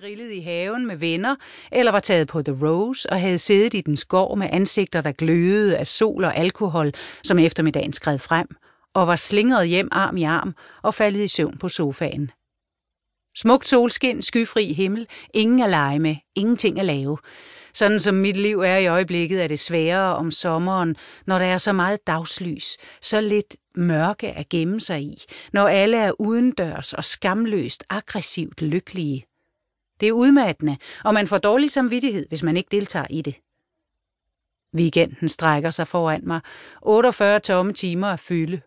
grillet i haven med venner, eller var taget på The Rose og havde siddet i den skov med ansigter, der glødede af sol og alkohol, som eftermiddagen skred frem, og var slingret hjem arm i arm og faldet i søvn på sofaen. Smukt solskin, skyfri himmel, ingen at lege med, ingenting at lave. Sådan som mit liv er i øjeblikket, er det sværere om sommeren, når der er så meget dagslys, så lidt mørke at gemme sig i, når alle er udendørs og skamløst aggressivt lykkelige. Det er udmattende, og man får dårlig samvittighed, hvis man ikke deltager i det. Weekenden strækker sig foran mig. 48 tomme timer at fylde.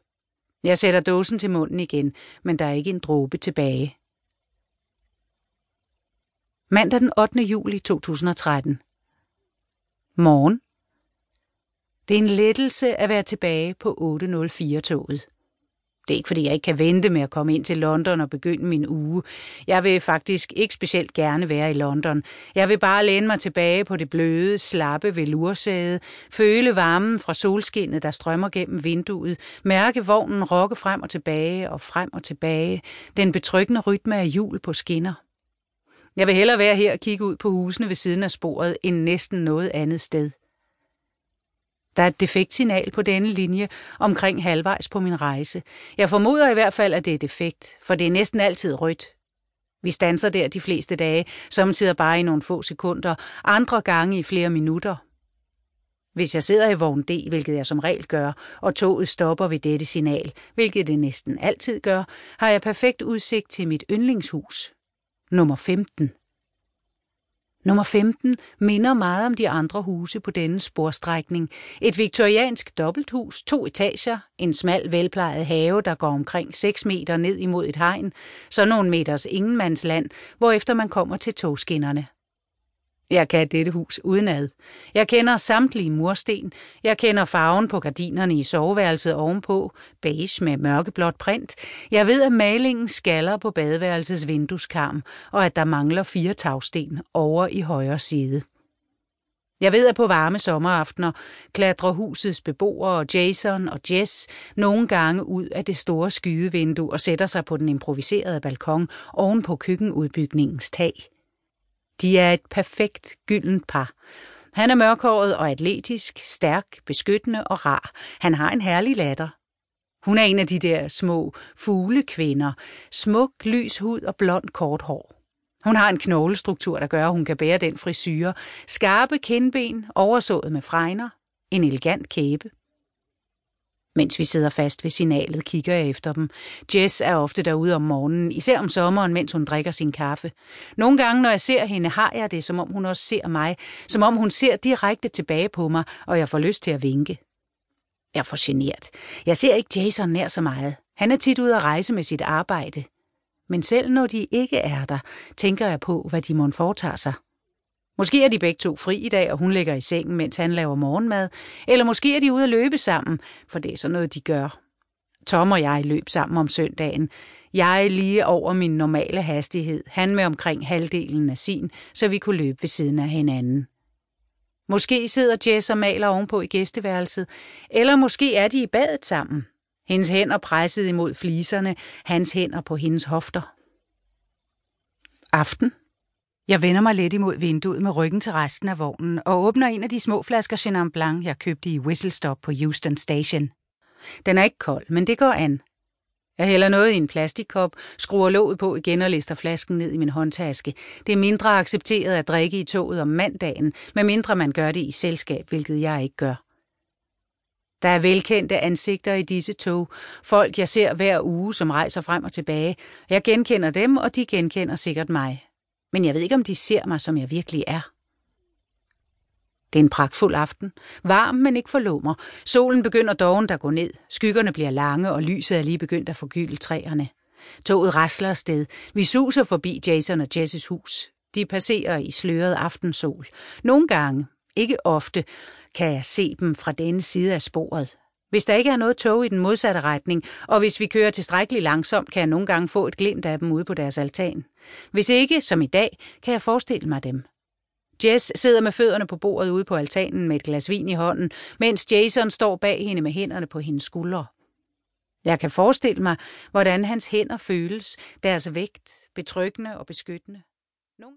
Jeg sætter dåsen til munden igen, men der er ikke en dråbe tilbage. Mandag den 8. juli 2013. Morgen. Det er en lettelse at være tilbage på 804-toget. Det er ikke, fordi jeg ikke kan vente med at komme ind til London og begynde min uge. Jeg vil faktisk ikke specielt gerne være i London. Jeg vil bare læne mig tilbage på det bløde, slappe velursæde, føle varmen fra solskinnet, der strømmer gennem vinduet, mærke vognen rokke frem og tilbage og frem og tilbage, den betryggende rytme af hjul på skinner. Jeg vil hellere være her og kigge ud på husene ved siden af sporet, end næsten noget andet sted. Der er et defekt signal på denne linje omkring halvvejs på min rejse. Jeg formoder i hvert fald, at det er defekt, for det er næsten altid rødt. Vi stanser der de fleste dage, samtidig bare i nogle få sekunder, andre gange i flere minutter. Hvis jeg sidder i vogn D, hvilket jeg som regel gør, og toget stopper ved dette signal, hvilket det næsten altid gør, har jeg perfekt udsigt til mit yndlingshus, nummer 15. Nummer 15 minder meget om de andre huse på denne sporstrækning. Et viktoriansk dobbelthus, to etager, en smal velplejet have, der går omkring 6 meter ned imod et hegn, så nogle meters ingenmandsland, hvorefter man kommer til togskinnerne. Jeg kan dette hus udenad. Jeg kender samtlige mursten. Jeg kender farven på gardinerne i soveværelset ovenpå, beige med mørkeblåt print. Jeg ved, at malingen skaller på badeværelsets vindueskarm, og at der mangler fire tagsten over i højre side. Jeg ved, at på varme sommeraftener klatrer husets beboere Jason og Jess nogle gange ud af det store skydevindue og sætter sig på den improviserede balkon oven på køkkenudbygningens tag. De er et perfekt gyldent par. Han er mørkhåret og atletisk, stærk, beskyttende og rar. Han har en herlig latter. Hun er en af de der små fuglekvinder. Smuk, lys hud og blond kort hår. Hun har en knoglestruktur, der gør, at hun kan bære den frisyre. Skarpe kindben, oversået med fregner. En elegant kæbe. Mens vi sidder fast ved signalet, kigger jeg efter dem. Jess er ofte derude om morgenen, især om sommeren, mens hun drikker sin kaffe. Nogle gange, når jeg ser hende, har jeg det, som om hun også ser mig. Som om hun ser direkte tilbage på mig, og jeg får lyst til at vinke. Jeg er for genert. Jeg ser ikke Jason nær så meget. Han er tit ude at rejse med sit arbejde. Men selv når de ikke er der, tænker jeg på, hvad de må foretager sig. Måske er de begge to fri i dag, og hun ligger i sengen, mens han laver morgenmad. Eller måske er de ude at løbe sammen, for det er sådan noget, de gør. Tom og jeg løb sammen om søndagen. Jeg er lige over min normale hastighed, han med omkring halvdelen af sin, så vi kunne løbe ved siden af hinanden. Måske sidder Jess og maler ovenpå i gæsteværelset, eller måske er de i badet sammen. Hendes hænder presset imod fliserne, hans hænder på hendes hofter. Aften. Jeg vender mig let imod vinduet med ryggen til resten af vognen og åbner en af de små flasker Chenin Blanc, jeg købte i Whistle Stop på Houston Station. Den er ikke kold, men det går an. Jeg hælder noget i en plastikkop, skruer låget på igen og lister flasken ned i min håndtaske. Det er mindre accepteret at drikke i toget om mandagen, medmindre man gør det i selskab, hvilket jeg ikke gør. Der er velkendte ansigter i disse tog, folk jeg ser hver uge, som rejser frem og tilbage. Jeg genkender dem, og de genkender sikkert mig men jeg ved ikke, om de ser mig, som jeg virkelig er. Det er en pragtfuld aften. Varm, men ikke for lummer. Solen begynder doven at gå ned. Skyggerne bliver lange, og lyset er lige begyndt at forgylde træerne. Toget rasler afsted. Vi suser forbi Jason og Jesses hus. De passerer i sløret aftensol. Nogle gange, ikke ofte, kan jeg se dem fra denne side af sporet. Hvis der ikke er noget tog i den modsatte retning, og hvis vi kører tilstrækkeligt langsomt, kan jeg nogle gange få et glimt af dem ude på deres altan. Hvis ikke, som i dag, kan jeg forestille mig dem. Jess sidder med fødderne på bordet ude på altanen med et glas vin i hånden, mens Jason står bag hende med hænderne på hendes skuldre. Jeg kan forestille mig, hvordan hans hænder føles, deres vægt, betryggende og beskyttende.